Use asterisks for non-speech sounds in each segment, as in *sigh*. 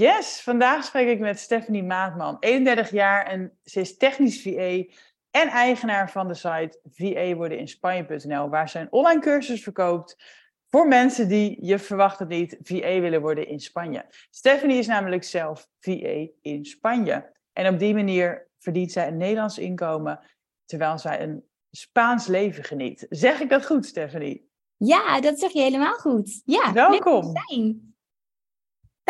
Yes, vandaag spreek ik met Stephanie Maatman, 31 jaar en ze is technisch VA en eigenaar van de site vawordeninspanje.nl, waar ze een online cursus verkoopt voor mensen die, je verwacht het niet, VA willen worden in Spanje. Stephanie is namelijk zelf VA in Spanje. En op die manier verdient zij een Nederlands inkomen, terwijl zij een Spaans leven geniet. Zeg ik dat goed, Stephanie? Ja, dat zeg je helemaal goed. Ja, welkom.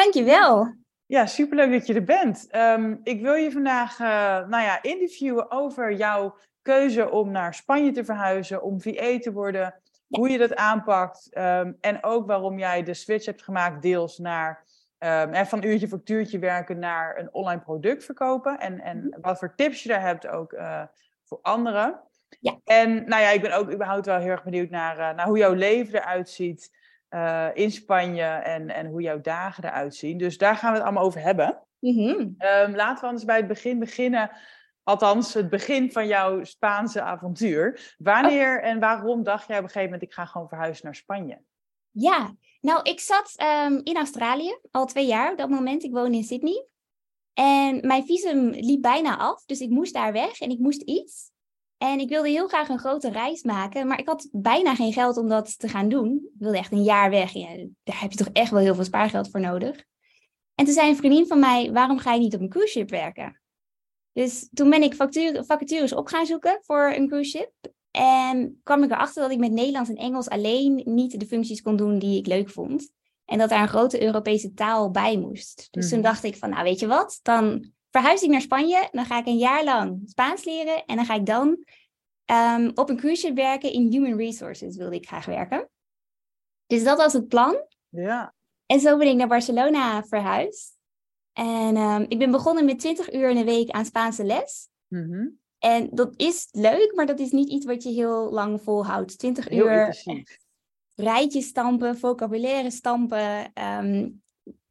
Dankjewel. Ja, superleuk dat je er bent. Ehm, ik wil je vandaag uh, nou ja, interviewen over jouw keuze om naar Spanje te verhuizen, om VA te worden, hoe je dat aanpakt ehm, en ook waarom jij de switch hebt gemaakt deels naar um, van uurtje voor tuurtje werken naar een online product verkopen en, en mhm. wat voor tips je daar hebt ook uh, voor anderen. Ja. En nou ja, ik ben ook überhaupt wel heel erg benieuwd naar, uh, naar hoe jouw leven eruit ziet. Uh, in Spanje en, en hoe jouw dagen eruit zien. Dus daar gaan we het allemaal over hebben. Mm -hmm. um, laten we anders bij het begin beginnen. Althans, het begin van jouw Spaanse avontuur. Wanneer oh. en waarom dacht jij op een gegeven moment: ik ga gewoon verhuizen naar Spanje? Ja, nou, ik zat um, in Australië al twee jaar op dat moment. Ik woon in Sydney. En mijn visum liep bijna af, dus ik moest daar weg en ik moest iets. En ik wilde heel graag een grote reis maken, maar ik had bijna geen geld om dat te gaan doen. Ik wilde echt een jaar weg. Ja, daar heb je toch echt wel heel veel spaargeld voor nodig. En toen zei een vriendin van mij, waarom ga je niet op een cruise ship werken? Dus toen ben ik vacatures op gaan zoeken voor een cruise ship. En kwam ik erachter dat ik met Nederlands en Engels alleen niet de functies kon doen die ik leuk vond. En dat daar een grote Europese taal bij moest. Dus toen mhm. dacht ik van, nou weet je wat, dan verhuis ik naar Spanje. Dan ga ik een jaar lang Spaans leren. En dan ga ik dan um, op een cruise ship werken in Human Resources wilde ik graag werken. Dus dat was het plan. Ja. En zo ben ik naar Barcelona verhuisd. En um, ik ben begonnen met 20 uur in de week aan Spaanse les. Mm -hmm. En dat is leuk, maar dat is niet iets wat je heel lang volhoudt. 20 heel uur rijtjes stampen, vocabulaire stampen. Um,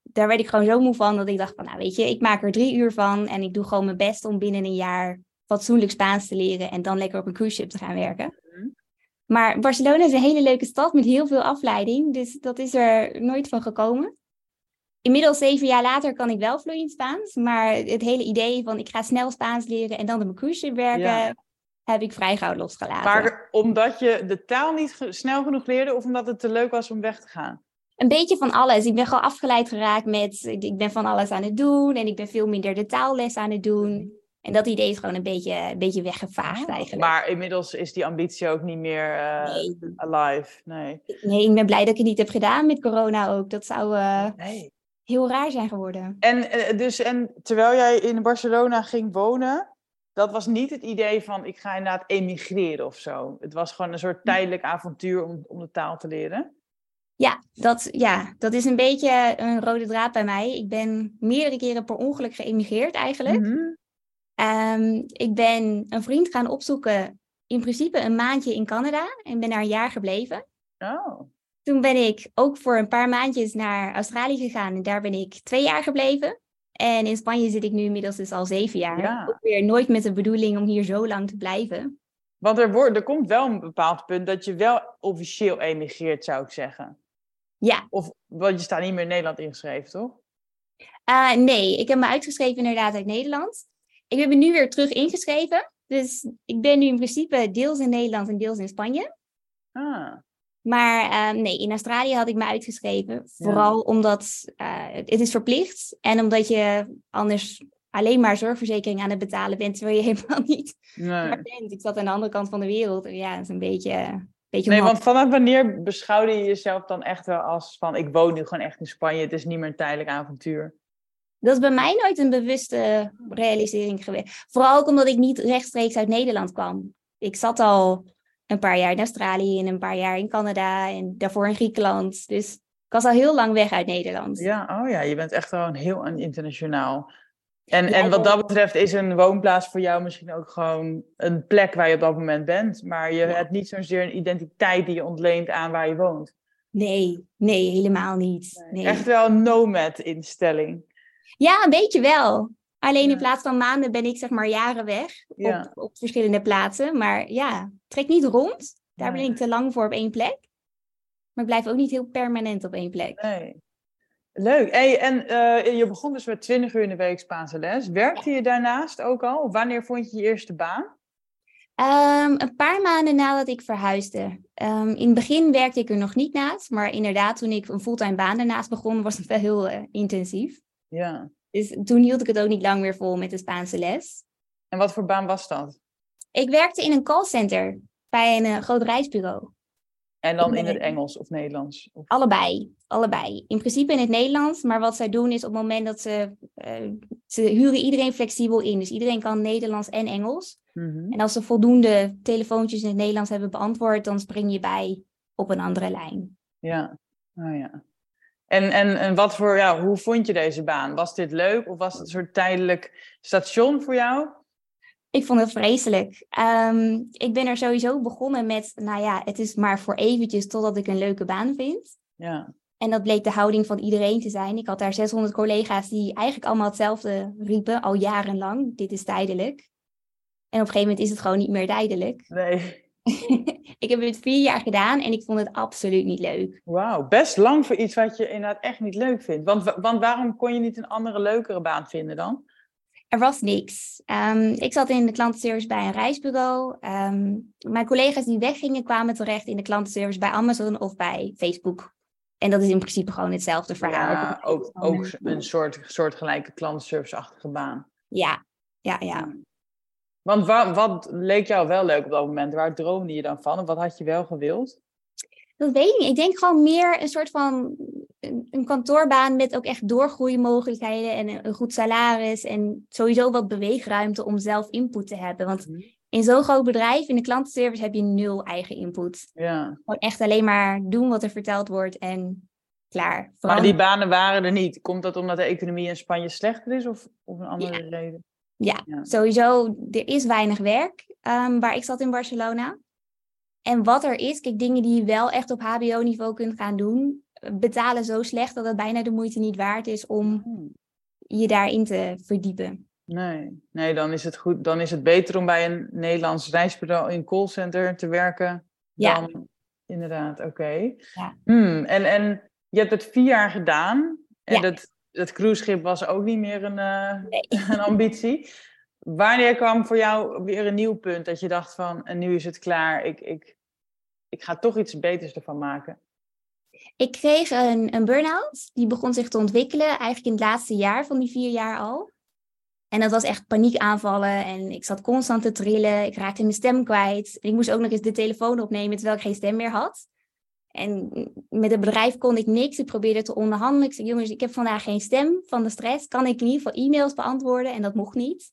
daar werd ik gewoon zo moe van dat ik dacht van, nou weet je, ik maak er drie uur van en ik doe gewoon mijn best om binnen een jaar fatsoenlijk Spaans te leren en dan lekker op een cruise ship te gaan werken. Mhm. Maar Barcelona is een hele leuke stad met heel veel afleiding, dus dat is er nooit van gekomen. Inmiddels zeven jaar later kan ik wel vloeiend Spaans, maar het hele idee van ik ga snel Spaans leren en dan op een cruise ship werken, heb ik vrij gauw losgelaten. Maar omdat je de taal niet snel genoeg leerde of omdat het te leuk was om weg te gaan? een beetje van alles. Ik ben gewoon afgeleid geraakt met, ik ben van alles aan het doen en ik ben veel minder de taalles aan het doen. En dat idee is gewoon een beetje, een beetje weggevaagd oh, eigenlijk. Maar inmiddels is die ambitie ook niet meer uh, nee. alive. Nee. nee, ik ben blij dat ik het niet heb gedaan met corona ook. Dat zou uh, nee. heel raar zijn geworden. En, uh, dus, en terwijl jij in Barcelona ging wonen, dat was niet het idee van ik ga inderdaad emigreren of zo. Het was gewoon een soort tijdelijk avontuur om, om de taal te leren. Ja dat, ja, dat is een beetje een rode draad bij mij. Ik ben meerdere keren per ongeluk geëmigreerd eigenlijk. Mm ik ben een vriend gaan opzoeken, in principe een maandje in Canada. En ben daar een jaar gebleven. Oh. Toen ben ik ook voor een paar maandjes naar Australië gegaan. En daar ben ik twee jaar gebleven. En in Spanje zit ik nu inmiddels dus al zeven jaar. Ja. Ook weer nooit met de bedoeling om hier zo lang te blijven. Want er, wordt, er komt wel een bepaald punt dat je wel officieel emigreert, zou ik zeggen. Ja. Of, want je staat niet meer in Nederland ingeschreven, toch? Uh, nee, ik heb me uitgeschreven inderdaad uit Nederland. Ik heb me nu weer terug ingeschreven. Dus ik ben nu in principe deels in Nederland en deels in Spanje. Ah. Maar uh, nee, in Australië had ik me uitgeschreven. Vooral omdat uh, het is verplicht. En omdat je anders alleen maar zorgverzekering aan het betalen bent. Terwijl je *laughs* helemaal niet nee. bent. Ik zat aan de andere kant van de wereld. Ja, dat is een beetje nee, want vanaf wanneer beschouwde je jezelf dan echt wel als van ik woon nu gewoon echt in Spanje, het is niet meer een tijdelijk avontuur? Dat is bij mij nooit een bewuste realisering geweest. Vooral ook omdat ik niet rechtstreeks uit Nederland kwam. Ik zat al een paar jaar in Australië en een paar jaar in Canada en daarvoor in Griekenland. Dus Ik was al heel lang weg uit Nederland. Ja, oh ja, je bent echt gewoon heel internationaal. En, Ja, en wat dat betreft is een woonplaats voor jou misschien ook gewoon een plek waar je op dat moment bent. Maar je Ja. hebt niet zozeer een identiteit die je ontleent aan waar je woont. Nee, nee, helemaal niet. Nee. Echt wel een nomad-instelling. Ja, een beetje wel. Alleen Ja. in plaats van maanden ben ik zeg maar jaren weg Ja. op, op verschillende plaatsen. Maar ja, trek niet rond. Daar ben ik te lang voor op één plek. Maar ik blijf ook niet heel permanent op één plek. Nee. Leuk. Hey, en eh, je begon dus met 20 uur in de week Spaanse les. Werkte je daarnaast ook al? Of wanneer vond je je eerste baan? Ehm, een paar maanden nadat ik verhuisde. Ehm, in het begin werkte ik er nog niet naast. Maar inderdaad, toen ik een fulltime baan ernaast begon, was het wel heel eh, intensief. Ja. Dus toen hield ik het ook niet lang meer vol met de Spaanse les. En wat voor baan was dat? Ik werkte in een callcenter bij een eh, groot reisbureau. En dan in het Engels of Nederlands? Of... Allebei, allebei. In principe in het Nederlands, maar wat zij doen is op het moment dat ze... eh, ze huren iedereen flexibel in. Dus iedereen kan Nederlands en Engels. Mhm. En als ze voldoende telefoontjes in het Nederlands hebben beantwoord, dan spring je bij op een andere lijn. Ja, oh ja. En, en, en wat voor, ja, hoe vond je deze baan? Was dit leuk of was het een soort tijdelijk station voor jou? Ik vond het vreselijk. Ehm, ik ben er sowieso begonnen met, nou ja, het is maar voor eventjes totdat ik een leuke baan vind. Ja, En dat bleek de houding van iedereen te zijn. Ik had daar 600 collega's die eigenlijk allemaal hetzelfde riepen, al jarenlang. Dit is tijdelijk. En op een gegeven moment is het gewoon niet meer tijdelijk. nee. *laughs* ik heb het vier jaar gedaan en ik vond het absoluut niet leuk. Wauw, best lang voor iets wat je inderdaad echt niet leuk vindt. Want, wa- want waarom kon je niet een andere, leukere baan vinden dan? Er was niks. Ehm, ik zat in de klantenservice bij een reisbureau. Ehm, mijn collega's die weggingen kwamen terecht in de klantenservice bij Amazon of bij Facebook. En dat is in principe gewoon hetzelfde verhaal. Ja, ook, ook een soort, soortgelijke klantenservice-achtige baan. Ja, ja, ja. Want wa- wat leek jou wel leuk op dat moment? Waar droomde je dan van? Of wat had je wel gewild? Dat weet ik niet. Ik denk gewoon meer een soort van een, kantoorbaan met ook echt doorgroeimogelijkheden en een, goed salaris en sowieso wat beweegruimte om zelf input te hebben. Want Mhm. in zo'n groot bedrijf, in de klantenservice, heb je nul eigen input. Ja. Gewoon echt alleen maar doen wat er verteld wordt en klaar. Maar die banen waren er niet. Komt dat omdat de economie in Spanje slechter is of, of een andere reden? Ja, Ja. sowieso, er is weinig werk ehm, waar ik zat in Barcelona. En wat er is, kijk, dingen die je wel echt op HBO-niveau kunt gaan doen, eh, betalen zo slecht dat het bijna de moeite niet waard is om Hmm. je daarin te verdiepen. Nee, nee dan, is het goed, dan is het beter om bij een Nederlands reisbureau in callcenter te werken. Ja. Dan, inderdaad, oké. Ja. Hmm, en, en je hebt het vier jaar gedaan. En Ja. dat, dat cruiseschip was ook niet meer een, eh, Nee. *laughs* een ambitie. Wanneer kwam voor jou weer een nieuw punt dat je dacht van, en nu is het klaar, ik, ik, ik ga toch iets beters ervan maken? Ik kreeg een, een burn-out, die begon zich te ontwikkelen eigenlijk in het laatste jaar van die vier jaar al. En dat was echt paniekaanvallen en ik zat constant te trillen, ik raakte mijn stem kwijt. En ik moest ook nog eens de telefoon opnemen terwijl ik geen stem meer had. En met het bedrijf kon ik niks. Ik probeerde te onderhandelen. Ik zei, jongens, ik heb vandaag geen stem van de stress. Kan ik in ieder geval e-mails beantwoorden? En dat mocht niet.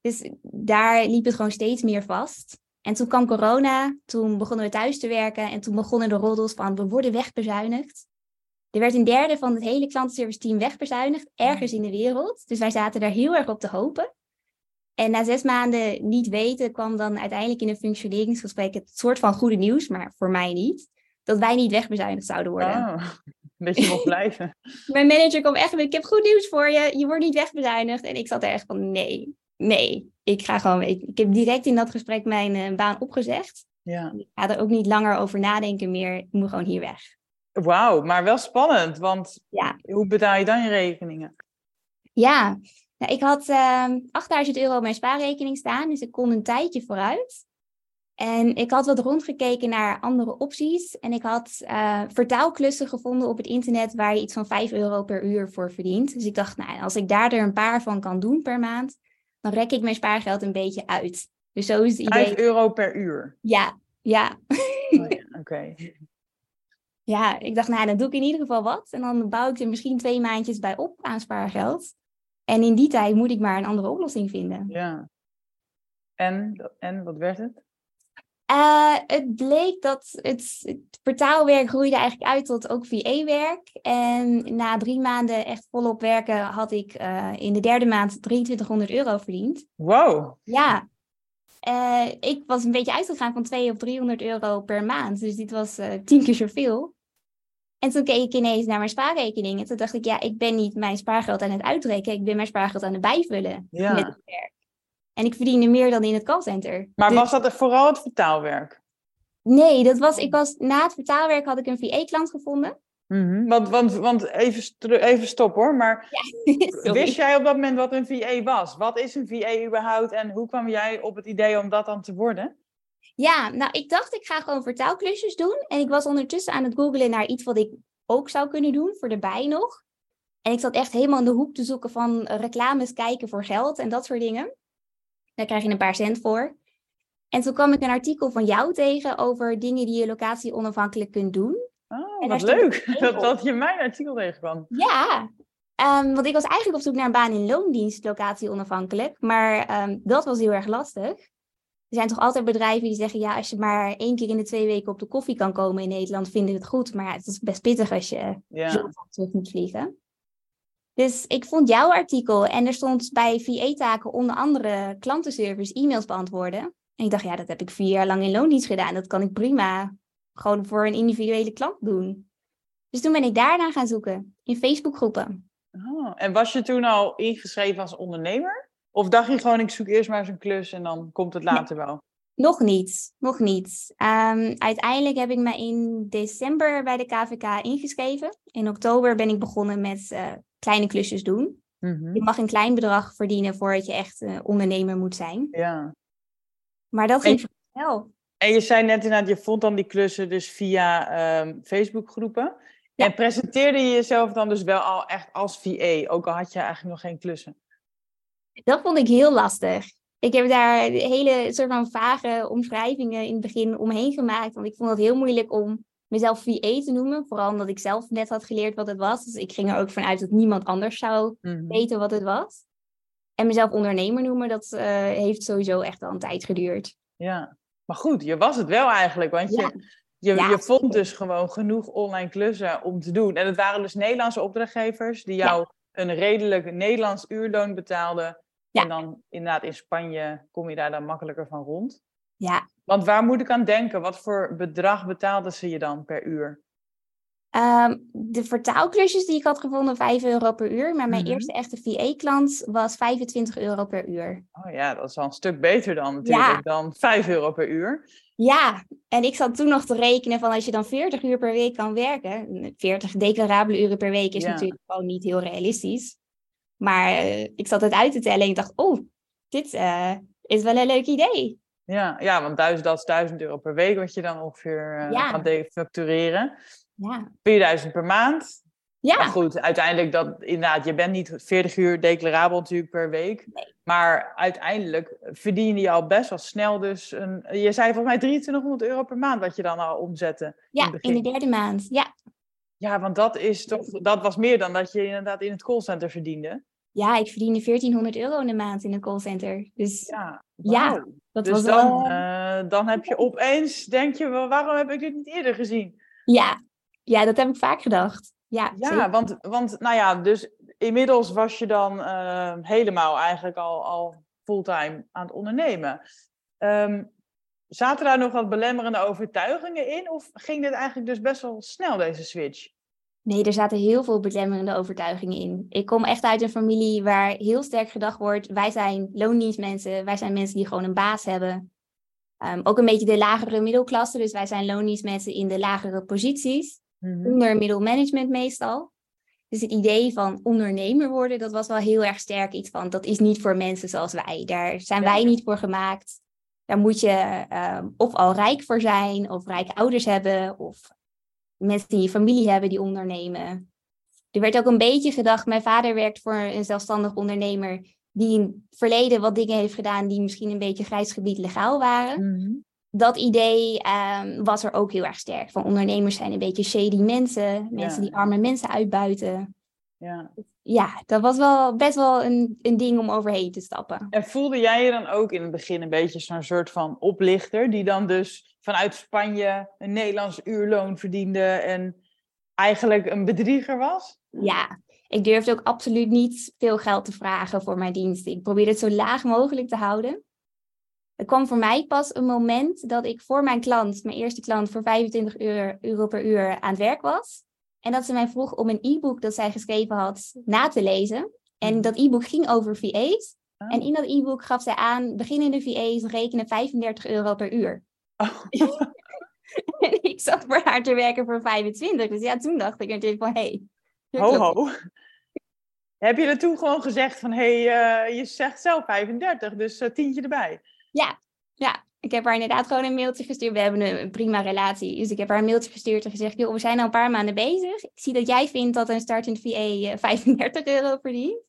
Dus daar liep het gewoon steeds meer vast. En toen kwam corona. Toen begonnen we thuis te werken. En toen begonnen de roddels van, we worden wegbezuinigd. Er werd een derde van het hele klantenservice team wegbezuinigd. Ergens in de wereld. Dus wij zaten daar heel erg op te hopen. En na zes maanden niet weten kwam dan uiteindelijk in een functioneringsgesprek het soort van goede nieuws, maar voor mij niet dat wij niet wegbezuinigd zouden worden. Oh, dat je mocht *laughs* blijven. Mijn manager kwam echt met, ik heb goed nieuws voor je, je wordt niet wegbezuinigd. En ik zat er echt van, nee, nee, ik ga gewoon, ik, ik heb direct in dat gesprek mijn eh, baan opgezegd. Ja. Ik ga er ook niet langer over nadenken meer, ik moet gewoon hier weg. Wauw, maar wel spannend, want Ja. hoe betaal je dan je rekeningen? Ja, nou, ik had ehm 8000 euro op mijn spaarrekening staan, dus ik kon een tijdje vooruit. En ik had wat rondgekeken naar andere opties. En ik had eh, vertaalklussen gevonden op het internet waar je iets van 5 euro per uur voor verdient. Dus ik dacht, nou, als ik daar er een paar van kan doen per maand, dan rek ik mijn spaargeld een beetje uit. Dus zo is het idee. 5 euro per uur. Ja, ja. Oh, ja, *laughs* Oké. Ja, ik dacht, nou, dan doe ik in ieder geval wat. En dan bouw ik er misschien twee maandjes bij op aan spaargeld. En in die tijd moet ik maar een andere oplossing vinden. Ja. En, en wat werd het? Uh, het bleek dat het, het, vertaalwerk groeide eigenlijk uit tot ook VA-werk. En na drie maanden echt volop werken had ik uh, in de derde maand 2300 euro verdiend. Wow. Ja. Uh, ik was een beetje uitgegaan van 200 of 300 euro per maand. Dus dit was tien keer zoveel. En toen keek ik ineens naar mijn spaarrekening. En toen dacht ik, ja, ik ben niet mijn spaargeld aan het uitrekenen. Ik ben mijn spaargeld aan het bijvullen ja. met het werk. En ik verdiende meer dan in het callcenter. Maar Dus- was dat vooral het vertaalwerk? Nee, dat was, ik was, na het vertaalwerk had ik een VA-klant gevonden. Mhm. Want, want, want even, even stop hoor, maar *laughs* wist jij op dat moment wat een VA was? Wat is een VA überhaupt en hoe kwam jij op het idee om dat dan te worden? Ja, nou, ik dacht ik ga gewoon vertaalklusjes doen. En ik was ondertussen aan het googlen naar iets wat ik ook zou kunnen doen, voor de bij nog. En ik zat echt helemaal in de hoek te zoeken van eh, reclames kijken voor geld en dat soort dingen. Daar krijg je een paar cent voor. En toen kwam ik een artikel van jou tegen over dingen die je locatie onafhankelijk kunt doen. Oh, wat leuk *laughs* dat, dat je mijn artikel tegenkwam. Ja, ehm, want ik was eigenlijk op zoek naar een baan in loondienst, locatie onafhankelijk. Maar ehm, dat was heel erg lastig. Er zijn toch altijd bedrijven die zeggen, ja, als je maar één keer in de twee weken op de koffie kan komen in Nederland, vinden we het goed. Maar ja, het is best pittig als je Ja. zo terug moet vliegen. Dus ik vond jouw artikel en er stond bij VA-taken onder andere klantenservice e-mails beantwoorden. En ik dacht, ja, dat heb ik vier jaar lang in loondienst gedaan. Dat kan ik prima gewoon voor een individuele klant doen. Dus toen ben ik daarna gaan zoeken in Facebookgroepen. Oh, en was je toen al ingeschreven als ondernemer? Of dacht je gewoon, ik zoek eerst maar eens een klus en dan komt het later wel? Nog niet, nog niet. Ehm, uiteindelijk heb ik me in december bij de KVK ingeschreven. In oktober ben ik begonnen met eh, kleine klusjes doen. Mhm. Je mag een klein bedrag verdienen voordat je echt eh, ondernemer moet zijn. Ja. Maar dat ging snel. En je zei net inderdaad, je vond dan die klussen dus via ehm Facebookgroepen. Ja. En presenteerde je jezelf dan dus wel al echt als VA, ook al had je eigenlijk nog geen klussen? Dat vond ik heel lastig. Ik heb daar hele soort van vage omschrijvingen in het begin omheen gemaakt. Want ik vond het heel moeilijk om mezelf VA te noemen. Vooral omdat ik zelf net had geleerd wat het was. Dus ik ging er ook vanuit dat niemand anders zou Mhm. weten wat het was. En mezelf ondernemer noemen, dat eh, heeft sowieso echt al een tijd geduurd. Ja, maar goed, je was het wel eigenlijk, want Ja. je, je, Ja, je vond dus gewoon genoeg online klussen om te doen. En het waren dus Nederlandse opdrachtgevers die jou een redelijk Nederlands uurloon betaalden. En dan inderdaad in Spanje kom je daar dan makkelijker van rond. Ja, Want waar moet ik aan denken? Wat voor bedrag betaalden ze je dan per uur? Ehm, de vertaalklusjes die ik had gevonden, 5 euro per uur. Maar mijn Mhm. eerste echte VA-klant was 25 euro per uur. Oh ja, dat is al een stuk beter dan natuurlijk Ja. dan 5 euro per uur. Ja, en ik zat toen nog te rekenen van als je dan 40 uur per week kan werken. 40 declarabele uren per week is Ja. natuurlijk gewoon niet heel realistisch. Maar eh, ik zat het uit te tellen en ik dacht, oh, dit eh, is wel een leuk idee. Ja, ja, want duizend, dat is 1000 euro per week wat je dan ongeveer eh, Ja. gaat defactureren. Ja, 4000 per maand. Maar ja, goed, uiteindelijk dat inderdaad, je bent niet 40 uur declarabel natuurlijk per week. Maar uiteindelijk verdien je al best wel snel dus een. Je zei volgens mij 2300 euro per maand wat je dan al omzette. ja in de derde maand. Ja. Ja, want dat is toch. Dat was meer dan dat je inderdaad in het callcenter verdiende. Ja, ik verdiende 1400 euro in de maand in een callcenter. Dus Ja. Dat Dus was dan, wel... eh, dan heb je opeens, denk je, waarom heb ik dit niet eerder gezien? Ja. ja, dat heb ik vaak gedacht. Ja, Ja, zeker. want, want nou ja, dus inmiddels was je dan eh, helemaal eigenlijk al, al fulltime aan het ondernemen. Ehm, zaten daar nog wat belemmerende overtuigingen in? Of ging dit eigenlijk dus best wel snel, deze switch? Nee, er zaten heel veel belemmerende overtuigingen in. Ik kom echt uit een familie waar heel sterk gedacht wordt: wij zijn loondienstmensen, wij zijn mensen die gewoon een baas hebben. Ehm, ook een beetje de lagere middelklasse, dus wij zijn loondienstmensen in de lagere posities, Mhm. onder middelmanagement meestal. Dus het idee van ondernemer worden, dat was wel heel erg sterk iets van, dat is niet voor mensen zoals wij. Daar zijn Ja. wij niet voor gemaakt. Daar moet je ehm, of al rijk voor zijn, of rijke ouders hebben, of mensen die in je familie hebben die ondernemen. Er werd ook een beetje gedacht, mijn vader werkt voor een zelfstandig ondernemer die in het verleden wat dingen heeft gedaan die misschien een beetje grijs gebied legaal waren. Mhm. Dat idee ehm, was er ook heel erg sterk. Van ondernemers zijn een beetje shady mensen, mensen Ja. die arme mensen uitbuiten. Ja. ja, dat was wel best wel een, een ding om overheen te stappen. En voelde jij je dan ook in het begin een beetje zo'n soort van oplichter, die dan dus vanuit Spanje een Nederlands uurloon verdiende en eigenlijk een bedrieger was? Ja, ik durfde ook absoluut niet veel geld te vragen voor mijn diensten. Ik probeerde het zo laag mogelijk te houden. Er kwam voor mij pas een moment dat ik voor mijn klant, mijn eerste klant, voor 25 euro, euro per uur aan het werk was. En dat ze mij vroeg om een e-book dat zij geschreven had na te lezen. En Mhm. dat e-book ging over VA's. Oh. En in dat e-book gaf zij aan, beginnende VA's rekenen 35 euro per uur. Oh. *laughs* En ik zat voor haar te werken voor 25. Dus ja, toen dacht ik natuurlijk van, hé. Hey, Ho, ho. Heb je er toen gewoon gezegd van, hé, hey, eh, je zegt zelf 35, dus eh, tientje erbij. Ja, ja. Ik heb haar inderdaad gewoon een mailtje gestuurd. We hebben een, een prima relatie. Dus ik heb haar een mailtje gestuurd en gezegd... joh, we zijn al een paar maanden bezig. Ik zie dat jij vindt dat een startend VA eh, 35 euro verdient.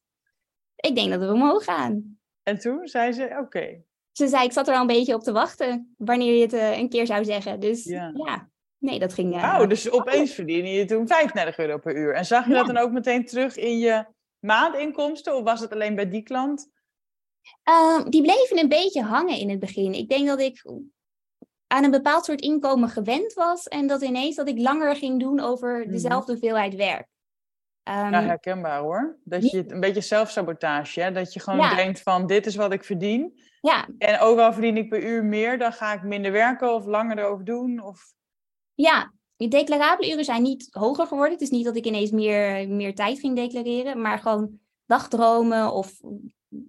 Ik denk dat we omhoog gaan. En toen zei ze, oké. Ze zei, ik zat er al een beetje op te wachten... wanneer je het eh, een keer zou zeggen. Dus Ja. ja, nee, dat ging... eh, Wauw, dus opeens verdiende je toen 35 euro per uur. En zag je dat dan ook meteen terug in je maandinkomsten? Of was het alleen bij die klant? Ehm, die bleven een beetje hangen in het begin. Ik denk dat ik aan een bepaald soort inkomen gewend was. En dat ineens dat ik langer ging doen over Mhm. dezelfde hoeveelheid werk. Ehm, Ja, herkenbaar hoor. Dat je een beetje zelfsabotage, hè? dat je gewoon Ja. denkt van dit is wat ik verdien. ja, En ook al verdien ik per uur meer, dan ga ik minder werken of langer erover doen. Of... ja, die declarabele uren zijn niet hoger geworden. Het is niet dat ik ineens meer, meer tijd ging declareren. Maar gewoon dagdromen of,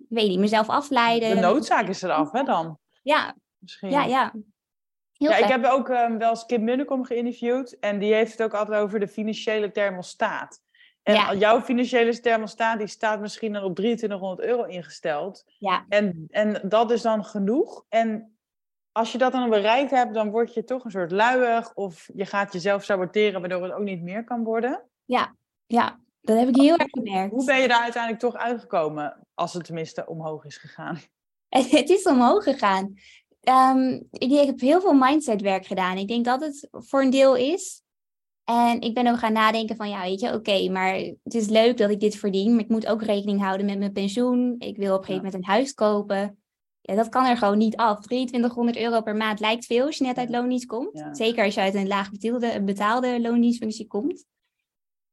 weet niet, mezelf afleiden. De noodzaak is eraf, hè dan? Ja, Misschien. ja, ja. Heel Ja, ik heb ook ehm, wel eens Kim Munnekom geïnterviewd. En die heeft het ook altijd over de financiële thermostaat. En Ja. jouw financiële thermostaat die staat misschien dan op 2300 euro ingesteld. Ja. En, en dat is dan genoeg. En als je dat dan bereikt hebt, dan word je toch een soort luiig. Of je gaat jezelf saboteren, waardoor het ook niet meer kan worden. Ja, ja, dat heb ik heel erg gemerkt. Hoe ben je daar uiteindelijk toch uitgekomen? Als het tenminste omhoog is gegaan. *laughs* Het is omhoog gegaan. Ehm, ik heb heel veel mindsetwerk gedaan. Ik denk dat het voor een deel is. En ik ben ook gaan nadenken van, ja, weet je, oké, maar het is leuk dat ik dit verdien, maar ik moet ook rekening houden met mijn pensioen. Ik wil op een gegeven moment een huis kopen. Ja, dat kan er gewoon niet af. 2300 euro per maand lijkt veel als je net uit loondienst komt. Ja. Zeker als je uit een laag betaalde, betaalde loondienstfunctie komt.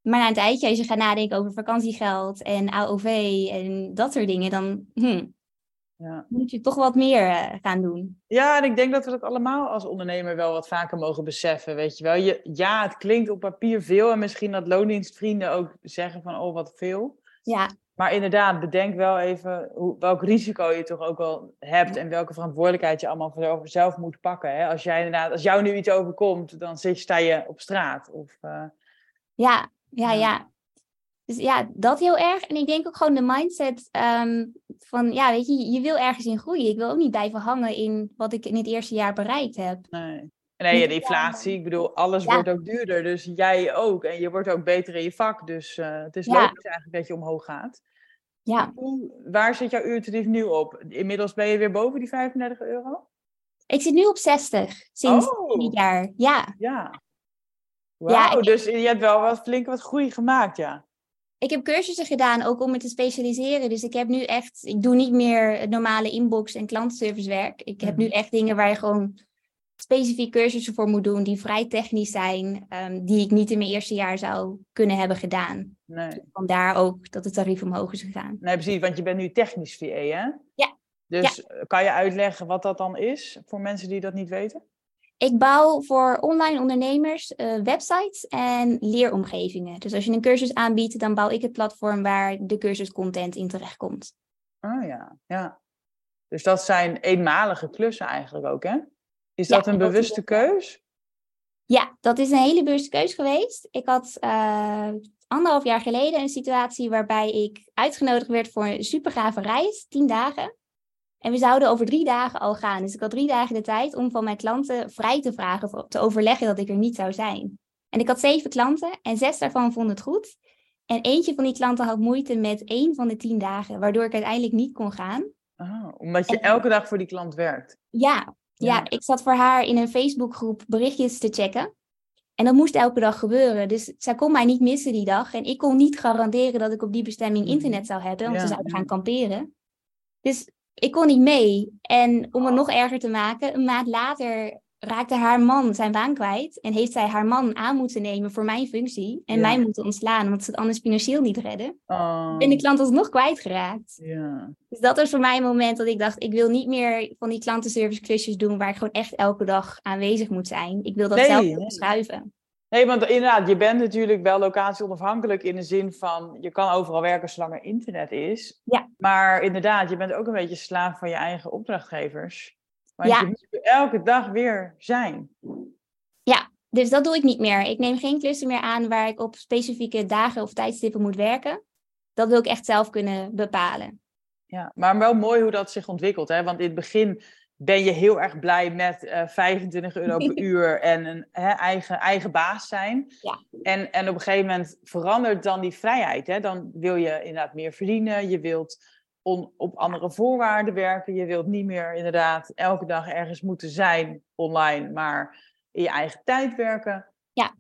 Maar na een tijdje, als je gaat nadenken over vakantiegeld en AOV en dat soort dingen, dan hm, Ja. moet je toch wat meer eh, gaan doen. Ja, en ik denk dat we dat allemaal als ondernemer wel wat vaker mogen beseffen, weet je wel. Je, ja, het klinkt op papier veel en misschien dat loondienstvrienden ook zeggen van, oh, wat veel. Ja, Maar inderdaad, bedenk wel even hoe, welk risico je toch ook wel hebt en welke verantwoordelijkheid je allemaal voor zelf moet pakken. Hè? Als jij inderdaad, als jou nu iets overkomt, dan zit, sta je op straat. Of, eh, ja, ja, Ja. Dus ja, dat heel erg. En ik denk ook gewoon de mindset ehm, van, ja, weet je, je wil ergens in groeien. Ik wil ook niet blijven hangen in wat ik in het eerste jaar bereikt heb. nee. Nee, ja, de inflatie, ik bedoel, alles Ja. wordt ook duurder, dus jij ook. En je wordt ook beter in je vak, dus eh, het is Ja. logisch eigenlijk dat je omhoog gaat. Ja, Hoe, waar zit jouw uurtarief nu op? Inmiddels ben je weer boven die 35 euro? ik zit nu op 60 sinds Oh. dit jaar. Ja, Ja. Ik- dus je hebt wel wat flink wat groei gemaakt, ja. Ik heb cursussen gedaan ook om me te specialiseren. Dus ik heb nu echt, ik doe niet meer het normale inbox en klantenservicewerk. Ik heb nu Mhm. echt dingen waar je gewoon specifiek cursussen voor moet doen, die vrij technisch zijn, ehm, die ik niet in mijn eerste jaar zou kunnen hebben gedaan. Nee. Vandaar ook dat het tarief omhoog is gegaan. nee, precies, want je bent nu technisch VA, hè? Ja. Dus eh, kan je uitleggen wat dat dan is voor mensen die dat niet weten? Ik bouw voor online ondernemers eh, websites en leeromgevingen. Dus als je een cursus aanbiedt, dan bouw ik het platform waar de cursuscontent in terechtkomt. Oh ja, ja. Dus dat zijn eenmalige klussen eigenlijk ook, hè? Is Ja, dat een dat bewuste het, keus? Ja, dat is een hele bewuste keus geweest. Ik had eh, anderhalf jaar geleden een situatie waarbij ik uitgenodigd werd voor een supergave reis, tien dagen. En we zouden over drie dagen al gaan. Dus ik had drie dagen de tijd om van mijn klanten vrij te vragen, of te overleggen dat ik er niet zou zijn. En ik had zeven klanten en zes daarvan vonden het goed. En eentje van die klanten had moeite met één van de tien dagen, waardoor ik uiteindelijk niet kon gaan. Oh, omdat je En- elke dag voor die klant werkt. Ja, ja. Ja. ik zat voor haar in een Facebookgroep berichtjes te checken. En dat moest elke dag gebeuren. Dus zij kon mij niet missen die dag. En ik kon niet garanderen dat ik op die bestemming internet zou hebben. Want Ja, ze zouden ja. gaan kamperen. Dus ik kon niet mee. En om het nog erger te maken, een maand later raakte haar man zijn baan kwijt. En heeft zij haar man aan moeten nemen voor mijn functie. En Ja. mij moeten ontslaan, omdat ze het anders financieel niet redden. Oh, Ben de klant alsnog kwijtgeraakt. ja. Dus dat was voor mij een moment dat ik dacht, ik wil niet meer van die klantenservice klusjes doen waar ik gewoon echt elke dag aanwezig moet zijn. Ik wil dat Nee, zelf nee. Nee, want inderdaad, je bent natuurlijk wel locatie onafhankelijk in de zin van je kan overal werken zolang er internet is. Ja. Maar inderdaad, je bent ook een beetje slaaf van je eigen opdrachtgevers. Want Ja. je moet er elke dag weer zijn. Dus dat doe ik niet meer. Ik neem geen klussen meer aan waar ik op specifieke dagen of tijdstippen moet werken. Dat wil ik echt zelf kunnen bepalen. Ja, maar wel mooi hoe dat zich ontwikkelt. Hè? Want in het begin ben je heel erg blij met eh 25 euro per *laughs* uur en een hè, eigen, eigen baas zijn. Ja. En, en op een gegeven moment verandert dan die vrijheid. Hè? Dan wil je inderdaad meer verdienen. Je wilt on- op andere voorwaarden werken. Je wilt niet meer inderdaad elke dag ergens moeten zijn online, maar in je eigen tijd werken. Ja.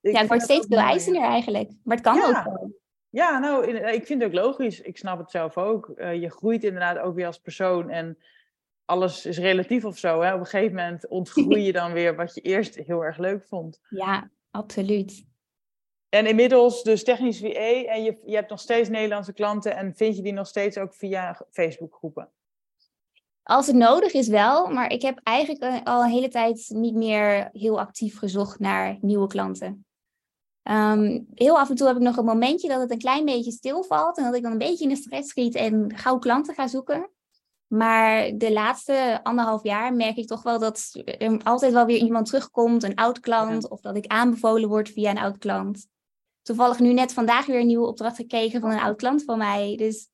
Ik ja, het wordt steeds mooi. bewijzender eigenlijk. Maar het kan Ja. ook wel. Ja, nou, ik vind het ook logisch. Ik snap het zelf ook. Eh, je groeit inderdaad ook weer als persoon en alles is relatief of zo. Hè? Op een gegeven moment ontgroei je dan weer wat je eerst heel erg leuk vond. Ja, absoluut. En inmiddels dus technisch VA en je, je hebt nog steeds Nederlandse klanten en vind je die nog steeds ook via Facebookgroepen? Als het nodig is wel, maar ik heb eigenlijk eh, al een hele tijd niet meer heel actief gezocht naar nieuwe klanten. Ehm, heel af en toe heb ik nog een momentje dat het een klein beetje stilvalt en dat ik dan een beetje in de stress schiet en gauw klanten ga zoeken. Maar de laatste anderhalf jaar merk ik toch wel dat er altijd wel weer iemand terugkomt, een oud klant, of dat ik aanbevolen word via een oud klant. Toevallig nu net vandaag weer een nieuwe opdracht gekregen van een oud klant van mij. Dus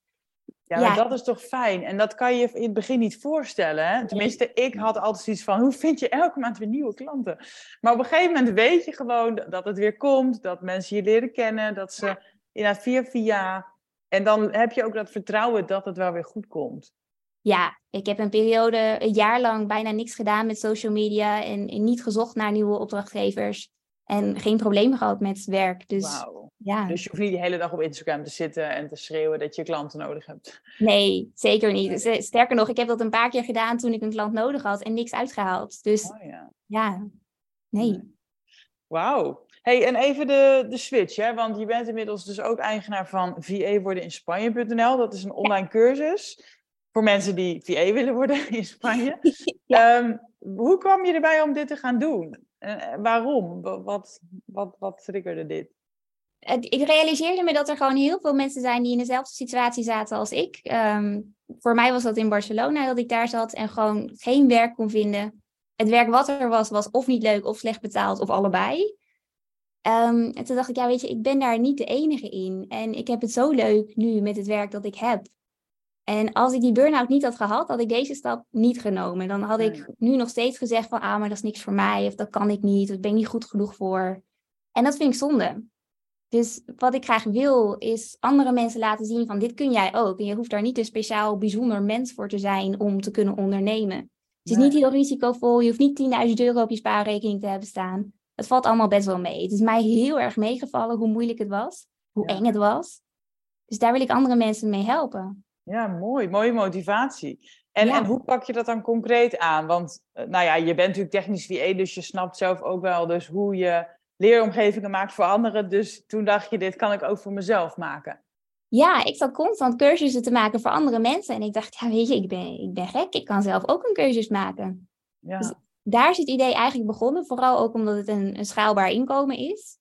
Ja, dat is toch fijn. En dat kan je je in het begin niet voorstellen. Hè? Tenminste, ik had altijd zoiets van, hoe vind je elke maand weer nieuwe klanten? Maar op een gegeven moment weet je gewoon dat het weer komt, dat mensen je leren kennen, dat ze inderdaad via via. En dan heb je ook dat vertrouwen dat het wel weer goed komt. Ja, ik heb een periode, een jaar lang bijna niks gedaan met social media en, en niet gezocht naar nieuwe opdrachtgevers. En geen problemen gehad met werk. Dus Wauw. ja, Dus je hoeft niet de hele dag op Instagram te zitten en te schreeuwen dat je klanten nodig hebt. nee, zeker niet. Sterker nog, ik heb dat een paar keer gedaan toen ik een klant nodig had en niks uitgehaald. Dus Oh, ja. ja, nee. Wauw. Hey, en even de, de switch, hè? want je bent inmiddels dus ook eigenaar van VA worden in Spanje.nl. Dat is een online cursus voor mensen die VA willen worden *laughs* in Spanje. *laughs* Ehm, hoe kwam je erbij om dit te gaan doen? En eh, waarom? Wa- Wat, wat, wat triggerde dit? Ik realiseerde me dat er gewoon heel veel mensen zijn die in dezelfde situatie zaten als ik. Ehm, voor mij was dat in Barcelona dat ik daar zat en gewoon geen werk kon vinden. Het werk wat er was, was of niet leuk of slecht betaald of allebei. Ehm, en toen dacht ik, ja weet je, ik ben daar niet de enige in. En ik heb het zo leuk nu met het werk dat ik heb. En als ik die burn-out niet had gehad, had ik deze stap niet genomen. Dan had ik nu nog steeds gezegd van, ah, maar dat is niks voor mij. Of dat kan ik niet, of ben ik niet goed genoeg voor. En dat vind ik zonde. Dus wat ik graag wil, is andere mensen laten zien van dit kun jij ook. En je hoeft daar niet een speciaal bijzonder mens voor te zijn om te kunnen ondernemen. Het is Nee. niet heel risicovol, je hoeft niet 10.000 euro op je spaarrekening te hebben staan. Het valt allemaal best wel mee. Het is mij heel erg meegevallen hoe moeilijk het was, hoe Ja. eng het was. Dus daar wil ik andere mensen mee helpen. Ja, mooi. Mooie motivatie. En, Ja. en hoe pak je dat dan concreet aan? Want eh, nou ja, je bent natuurlijk technisch VA, dus je snapt zelf ook wel dus hoe je leeromgevingen maakt voor anderen. Dus toen dacht je, dit kan ik ook voor mezelf maken. Ja, ik zat constant cursussen te maken voor andere mensen. En ik dacht, ja weet je, ik ben, ik ben gek. Ik kan zelf ook een cursus maken. Ja. Dus- Daar is het idee eigenlijk begonnen. Vooral ook omdat het een, een schaalbaar inkomen is.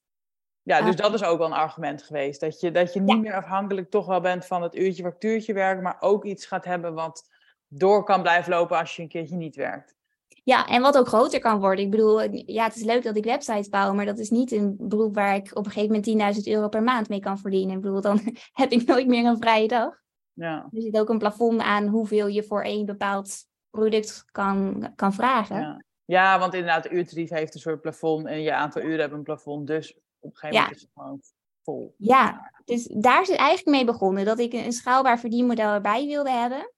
Ja, dus dat is ook wel een argument geweest. Dat je, dat je niet Ja. meer afhankelijk toch wel bent van het uurtje factuurtje werken, maar ook iets gaat hebben wat door kan blijven lopen als je een keertje niet werkt. Ja, en wat ook groter kan worden. Ik bedoel, ja, het is leuk dat ik websites bouw, maar dat is niet een beroep waar ik op een gegeven moment 10.000 euro per maand mee kan verdienen. Ik bedoel, dan *laughs* heb ik nooit meer een vrije dag. Ja, Er zit ook een plafond aan hoeveel je voor één bepaald product kan, kan vragen. ja. ja, want inderdaad, de uurtarief heeft een soort plafond en je aantal uren hebben een plafond. Dus op een gegeven Ja. moment is het gewoon vol. Ja, dus daar is het eigenlijk mee begonnen. Dat ik een schaalbaar verdienmodel erbij wilde hebben.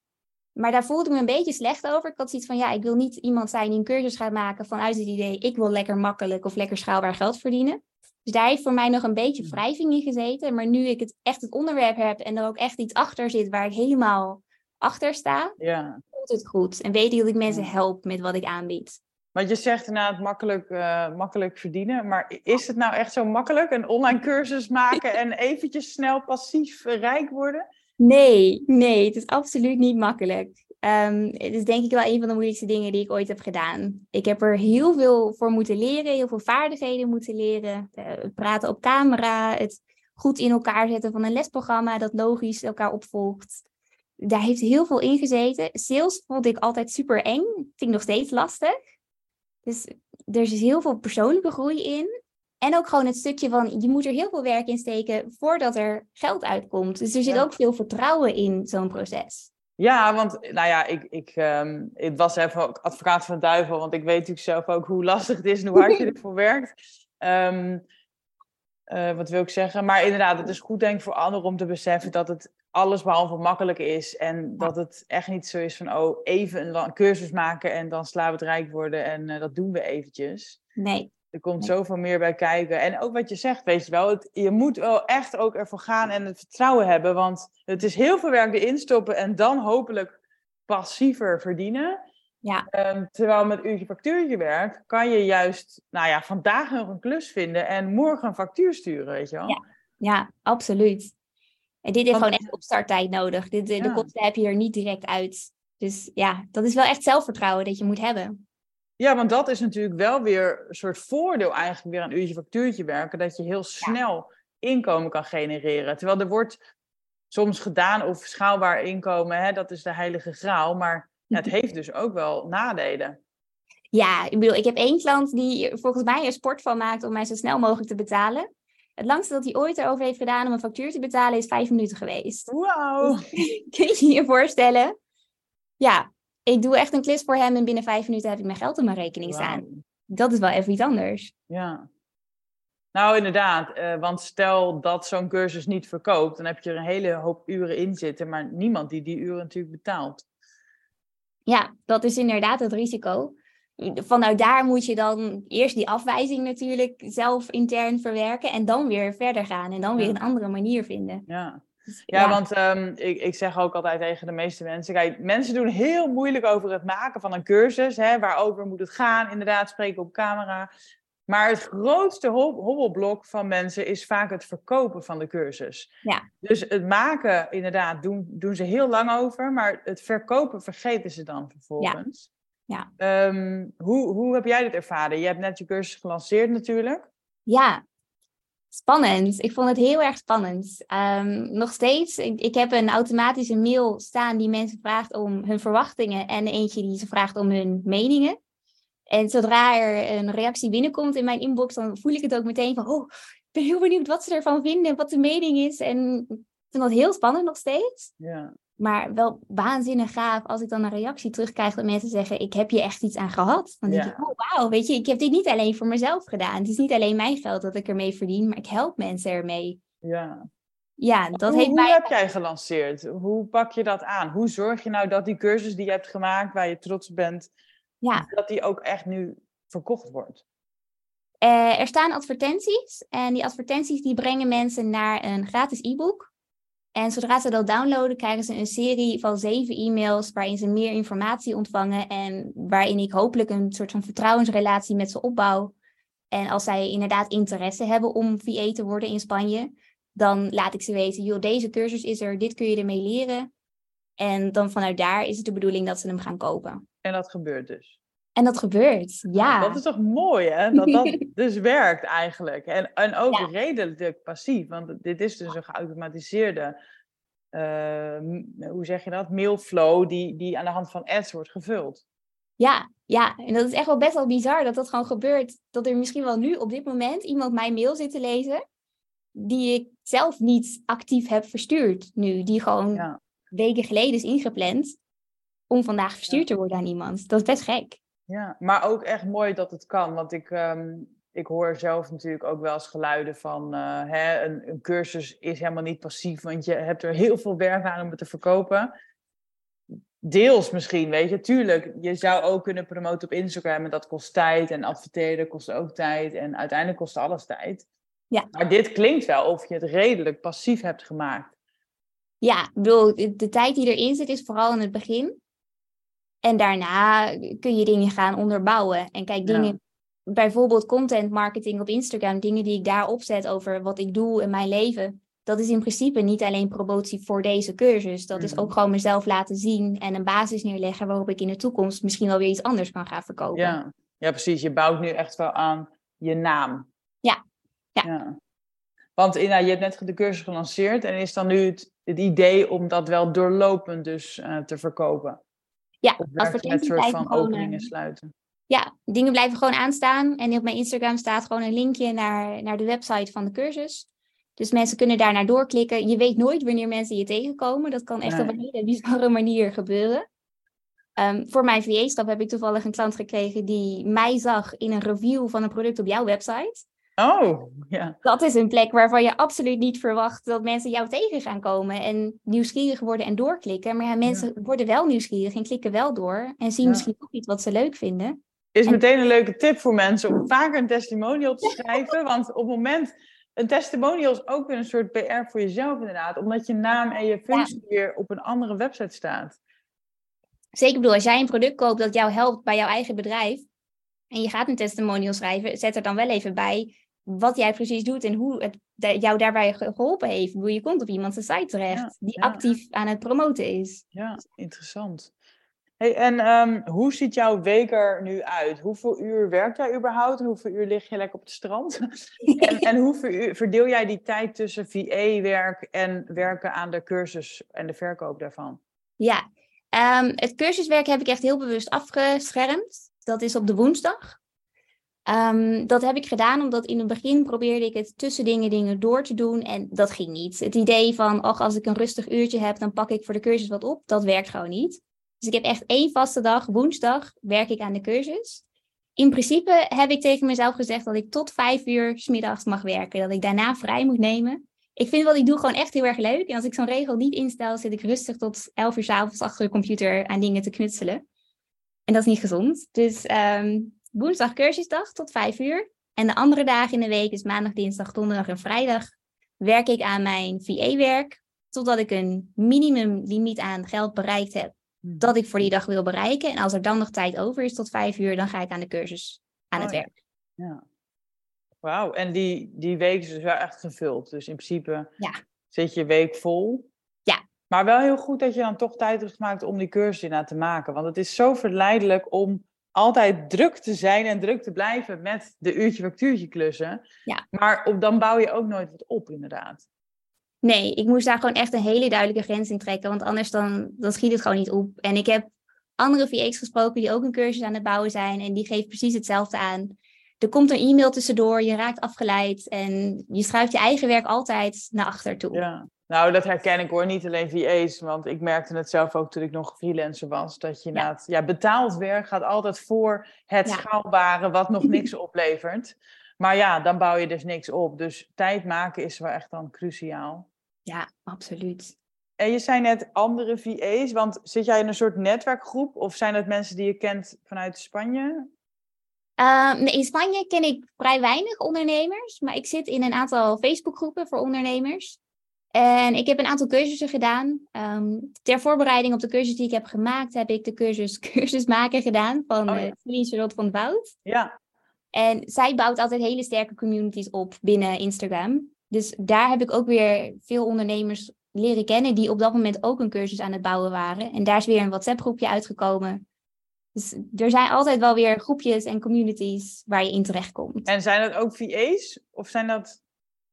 Maar daar voelde ik me een beetje slecht over. Ik had zoiets van, ja, ik wil niet iemand zijn die een cursus gaat maken vanuit het idee, ik wil lekker makkelijk of lekker schaalbaar geld verdienen. Dus daar heeft voor mij nog een beetje Hmm. wrijving in gezeten. Maar nu ik het echt het onderwerp heb en er ook echt iets achter zit waar ik helemaal achter sta, Ja. voelt het goed. En weet ik dat ik mensen Ja. help met wat ik aanbied. Want je zegt inderdaad makkelijk, eh, makkelijk verdienen. Maar is het nou echt zo makkelijk? Een online cursus maken en eventjes snel passief rijk worden? Nee, nee, het is absoluut niet makkelijk. Ehm, het is denk ik wel een van de moeilijkste dingen die ik ooit heb gedaan. Ik heb er heel veel voor moeten leren, heel veel vaardigheden moeten leren. Het praten op camera, het goed in elkaar zetten van een lesprogramma dat logisch elkaar opvolgt. Daar heeft heel veel in gezeten. Sales vond ik altijd super eng, vind ik nog steeds lastig. Dus er is heel veel persoonlijke groei in. En ook gewoon het stukje van, je moet er heel veel werk in steken voordat er geld uitkomt. Dus er zit Ja. ook veel vertrouwen in zo'n proces. Ja, want nou ja, ik, ik, ehm, ik was even ook advocaat van de duivel, want ik weet natuurlijk zelf ook hoe lastig het is en hoe hard je *laughs* ervoor werkt. Ehm, eh, wat wil ik zeggen? Maar inderdaad, het is goed denk ik voor anderen om te beseffen dat het alles behalve makkelijk is. En dat het echt niet zo is van, oh, even een cursus maken en dan het rijk worden en eh, dat doen we eventjes. Nee, Er komt Nee. zoveel meer bij kijken. En ook wat je zegt, weet je wel. Het, je moet wel echt ook ervoor gaan en het vertrouwen hebben. Want het is heel veel werk erin stoppen en dan hopelijk passiever verdienen. Ja. Ehm, terwijl met uurtje factuurtje werk kan je juist, nou ja, vandaag nog een klus vinden en morgen een factuur sturen, weet je wel. Ja. ja, absoluut. En dit heeft Want- gewoon echt opstarttijd nodig. Dit, de, de kosten heb je er niet direct uit. Dus ja, dat is wel echt zelfvertrouwen dat je moet hebben. Ja, want dat is natuurlijk wel weer een soort voordeel eigenlijk weer aan uurtje factuurtje werken. Dat je heel snel inkomen kan genereren. Terwijl er wordt soms gedaan of schaalbaar inkomen, hè, dat is de heilige graal. Maar ja, *laughs* het heeft dus ook wel nadelen. Ja, ik bedoel, ik heb één klant die volgens mij er sport van maakt om mij zo snel mogelijk te betalen. Het langste dat hij ooit erover heeft gedaan om een factuur te betalen is vijf minuten geweest. Wauw. *laughs* Kun je je voorstellen? Ja, ik doe echt een klus voor hem en binnen vijf minuten heb ik mijn geld op mijn rekening staan. Dat is wel even iets anders. Ja. Nou, inderdaad. eh, want stel dat zo'n cursus niet verkoopt, dan heb je er een hele hoop uren in zitten, maar niemand die die uren natuurlijk betaalt. Ja, dat is inderdaad het risico. Vanuit daar moet je dan eerst die afwijzing natuurlijk zelf intern verwerken en dan weer verder gaan en dan weer een andere manier vinden. Ja. Dus Ja, want ehm, ik, ik zeg ook altijd tegen de meeste mensen: kijk, mensen doen heel moeilijk over het maken van een cursus. Hè, waarover moet het gaan? Inderdaad, spreken op camera. Maar het grootste ho- hobbelblok van mensen is vaak het verkopen van de cursus. Ja. Dus het maken, inderdaad, doen, doen ze heel lang over. Maar het verkopen vergeten ze dan vervolgens. Ja. Ehm, hoe, hoe heb jij dit ervaren? Je hebt net je cursus gelanceerd natuurlijk. Ja, spannend. Ik vond het heel erg spannend. Ehm, nog steeds, ik, ik heb een automatische mail staan die mensen vraagt om hun verwachtingen en eentje die ze vraagt om hun meningen. En zodra er een reactie binnenkomt in mijn inbox, dan voel ik het ook meteen van, oh, ik ben heel benieuwd wat ze ervan vinden, wat de mening is. En ik vind dat heel spannend nog steeds. Ja. Maar wel waanzinnig gaaf als ik dan een reactie terugkrijg dat mensen zeggen, ik heb hier echt iets aan gehad. Dan denk Ja. ik, oh wauw, weet je, ik heb dit niet alleen voor mezelf gedaan. Het is niet alleen mijn geld dat ik ermee verdien, maar ik help mensen ermee. ja. Ja, dat hoe, heeft hoe mij... heb jij gelanceerd? Hoe pak je dat aan? Hoe zorg je nou dat die cursus die je hebt gemaakt, waar je trots op bent, Ja, dat die ook echt nu verkocht wordt? eh, er staan advertenties en die advertenties die brengen mensen naar een gratis e-book. En zodra ze dat downloaden, krijgen ze een serie van zeven e-mails waarin ze meer informatie ontvangen en waarin ik hopelijk een soort van vertrouwensrelatie met ze opbouw. En als zij inderdaad interesse hebben om VA te worden in Spanje, dan laat ik ze weten, joh, deze cursus is er, dit kun je ermee leren. En dan vanuit daar is het de bedoeling dat ze hem gaan kopen. En dat gebeurt dus. En dat gebeurt, ja. Dat is toch mooi, hè? Dat dat *laughs* dus werkt eigenlijk. En, en ook Ja. redelijk passief, want dit is dus een geautomatiseerde, eh, hoe zeg je dat, mailflow die, die aan de hand van ads wordt gevuld. Ja, ja, en dat is echt wel best wel bizar dat dat gewoon gebeurt. Dat er misschien wel nu op dit moment iemand mijn mail zit te lezen, die ik zelf niet actief heb verstuurd nu. Die gewoon Ja. weken geleden is ingepland om vandaag verstuurd te worden aan iemand. Dat is best gek. Ja, maar ook echt mooi dat het kan. Want ik, ehm, ik hoor zelf natuurlijk ook wel eens geluiden van... eh, hè, een, een cursus is helemaal niet passief, want je hebt er heel veel werk aan om het te verkopen. deels misschien, weet je. Tuurlijk, je zou ook kunnen promoten op Instagram en dat kost tijd. En adverteren kost ook tijd. En uiteindelijk kost alles tijd. Ja. Maar dit klinkt wel of je het redelijk passief hebt gemaakt. Ja, ik bedoel, de, de tijd die erin zit is vooral in het begin. En daarna kun je dingen gaan onderbouwen. En kijk, Ja. dingen, bijvoorbeeld content marketing op Instagram, dingen die ik daar opzet over wat ik doe in mijn leven. Dat is in principe niet alleen promotie voor deze cursus. Dat is Mhm. ook gewoon mezelf laten zien en een basis neerleggen waarop ik in de toekomst misschien wel weer iets anders kan gaan verkopen. Ja. ja, precies. Je bouwt nu echt wel aan je naam. Ja. Ja. Want Ina, je hebt net de cursus gelanceerd. En is dan nu het, het idee om dat wel doorlopend dus eh, te verkopen? Ja, advertenties soort blijven van gewoon, openingen eh, sluiten? Ja, dingen blijven gewoon aanstaan. En op mijn Instagram staat gewoon een linkje naar, naar de website van de cursus. Dus mensen kunnen daar naar doorklikken. Je weet nooit wanneer mensen je tegenkomen. Dat kan echt op een hele bizarre manier gebeuren. Ehm, voor mijn VA-stap heb ik toevallig een klant gekregen die mij zag in een review van een product op jouw website. Oh, ja. Dat is een plek waarvan je absoluut niet verwacht dat mensen jou tegen gaan komen en nieuwsgierig worden en doorklikken. Maar ja, mensen worden wel nieuwsgierig en klikken wel door en zien Ja. misschien ook iets wat ze leuk vinden. Is En- meteen een leuke tip voor mensen om vaker een testimonial te schrijven. Want op het moment, een testimonial is ook weer een soort PR voor jezelf inderdaad. Omdat je naam en je functie weer op een andere website staat. Zeker, bedoel, als jij een product koopt dat jou helpt bij jouw eigen bedrijf en je gaat een testimonial schrijven, zet er dan wel even bij wat jij precies doet en hoe het jou daarbij ge- geholpen heeft. Bedoel, je komt op iemands site terecht Ja, die ja. actief aan het promoten is. Ja, interessant. Hey, en ehm, hoe ziet jouw week er nu uit? Hoeveel uur werk jij überhaupt? En hoeveel uur lig je lekker op het strand? *laughs* en, en uur verdeel jij die tijd tussen VA-werk en werken aan de cursus en de verkoop daarvan? Ja, ehm, het cursuswerk heb ik echt heel bewust afgeschermd. Dat is op de woensdag. Ehm, dat heb ik gedaan omdat in het begin probeerde ik het tussen dingen, dingen door te doen en dat ging niet. Het idee van, ach, als ik een rustig uurtje heb, dan pak ik voor de cursus wat op, dat werkt gewoon niet. Dus ik heb echt één vaste dag, woensdag, werk ik aan de cursus. In principe heb ik tegen mezelf gezegd dat ik tot vijf uur 's middags mag werken, dat ik daarna vrij moet nemen. Ik vind wat ik doe gewoon echt heel erg leuk. En als ik zo'n regel niet instel, zit ik rustig tot 11 uur 's avonds achter de computer aan dingen te knutselen. En dat is niet gezond. Dus ehm, woensdag cursusdag tot 5 uur. En de andere dagen in de week, dus maandag, dinsdag, donderdag en vrijdag, werk ik aan mijn VA-werk. Totdat ik een minimumlimiet aan geld bereikt heb dat ik voor die dag wil bereiken. En als er dan nog tijd over is tot 5 uur, dan ga ik aan de cursus aan het Oh ja. werk. Ja. Wauw, en die, die week is dus wel echt gevuld. Dus in principe Ja. zit je week vol. Ja. Maar wel heel goed dat je dan toch tijd hebt gemaakt om die cursus inderdaad te maken. Want het is zo verleidelijk om altijd druk te zijn en druk te blijven met de uurtje factuurtje klussen. Ja. Maar op, dan bouw je ook nooit wat op, inderdaad. Nee, ik moest daar gewoon echt een hele duidelijke grens in trekken, want anders dan, dan schiet het gewoon niet op. En ik heb andere VA's gesproken die ook een cursus aan het bouwen zijn en die geven precies hetzelfde aan. Er komt een e-mail tussendoor, je raakt afgeleid en je schuift je eigen werk altijd naar achter toe. Ja. Nou, dat herken ik hoor. Niet alleen VA's, want ik merkte het zelf ook toen ik nog freelancer was. Dat je inderdaad, ja, betaald werk gaat altijd voor het Ja. schaalbare wat nog *laughs* niks oplevert. Maar ja, dan bouw je dus niks op. Dus tijd maken is wel echt dan cruciaal. Ja, absoluut. En je zei net andere VA's, want zit jij in een soort netwerkgroep? Of zijn het mensen die je kent vanuit Spanje? Ehm, in Spanje ken ik vrij weinig ondernemers, maar ik zit in een aantal Facebookgroepen voor ondernemers. En ik heb een aantal cursussen gedaan. Ehm, ter voorbereiding op de cursus die ik heb gemaakt, heb ik de cursus *laughs* cursus maken gedaan van Oh ja. Charlotte van Wout. Ja, En zij bouwt altijd hele sterke communities op binnen Instagram. Dus daar heb ik ook weer veel ondernemers leren kennen die op dat moment ook een cursus aan het bouwen waren. En daar is weer een WhatsApp groepje uitgekomen. Dus er zijn altijd wel weer groepjes en communities waar je in terechtkomt. en zijn dat ook VA's? Of zijn dat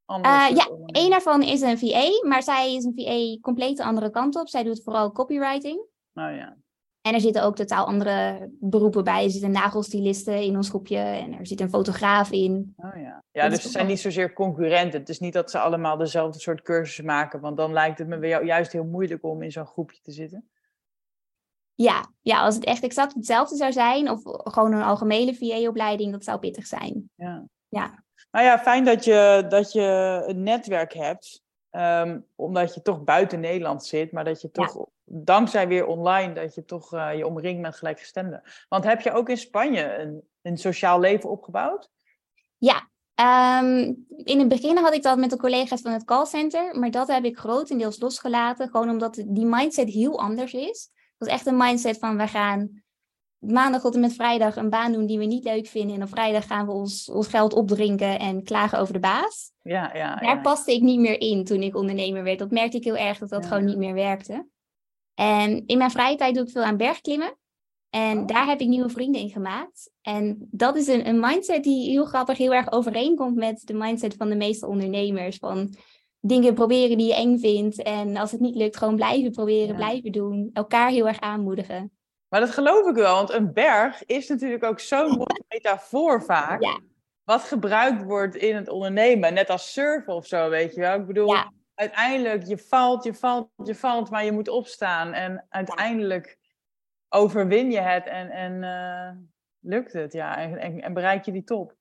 andere soort ja? Eén daarvan is een VA, maar zij is een VA compleet de andere kant op. Zij doet vooral copywriting. Nou ja. En er zitten ook totaal andere beroepen bij. Er zitten nagelstilisten in ons groepje en er zit een fotograaf in. Oh ja. Ja, Dat dus ook zijn wel- niet zozeer concurrenten. Het is niet dat ze allemaal dezelfde soort cursussen maken. Want dan lijkt het me bij jou juist heel moeilijk om in zo'n groepje te zitten. Ja, ja, als het echt exact hetzelfde zou zijn, of gewoon een algemene VA-opleiding, dat zou pittig zijn. Ja. Ja. Nou ja, fijn dat je, dat je een netwerk hebt. ehm, omdat je toch buiten Nederland zit, maar dat je toch dankzij weer online dat je toch uh, je omringt met gelijkgestemden. Want heb je ook in Spanje een, een sociaal leven opgebouwd? Ja, ehm, in het begin had ik dat met de collega's van het callcenter, maar dat heb ik grotendeels losgelaten. Gewoon omdat die mindset heel anders is. Het was echt een mindset van we gaan maandag tot en met vrijdag een baan doen die we niet leuk vinden. En op vrijdag gaan we ons, ons geld opdrinken en klagen over de baas. Ja, ja, Daar paste ik niet meer in toen ik ondernemer werd. Dat merkte ik heel erg dat dat gewoon niet meer werkte. En in mijn vrije tijd doe ik veel aan bergklimmen. En oh. daar heb ik nieuwe vrienden in gemaakt. En dat is een, een mindset die heel grappig heel erg overeenkomt met de mindset van de meeste ondernemers. Van dingen proberen die je eng vindt. En als het niet lukt, gewoon blijven proberen, blijven doen. Elkaar heel erg aanmoedigen. Maar dat geloof ik wel, want een berg is natuurlijk ook zo'n mooie metafoor vaak. Ja. Wat gebruikt wordt in het ondernemen. Net als surfen of zo, weet je wel. Ik bedoel, uiteindelijk, je valt, je valt, je valt, maar je moet opstaan. En uiteindelijk overwin je het en, en uh, lukt het, ja. En, en, bereik je die top.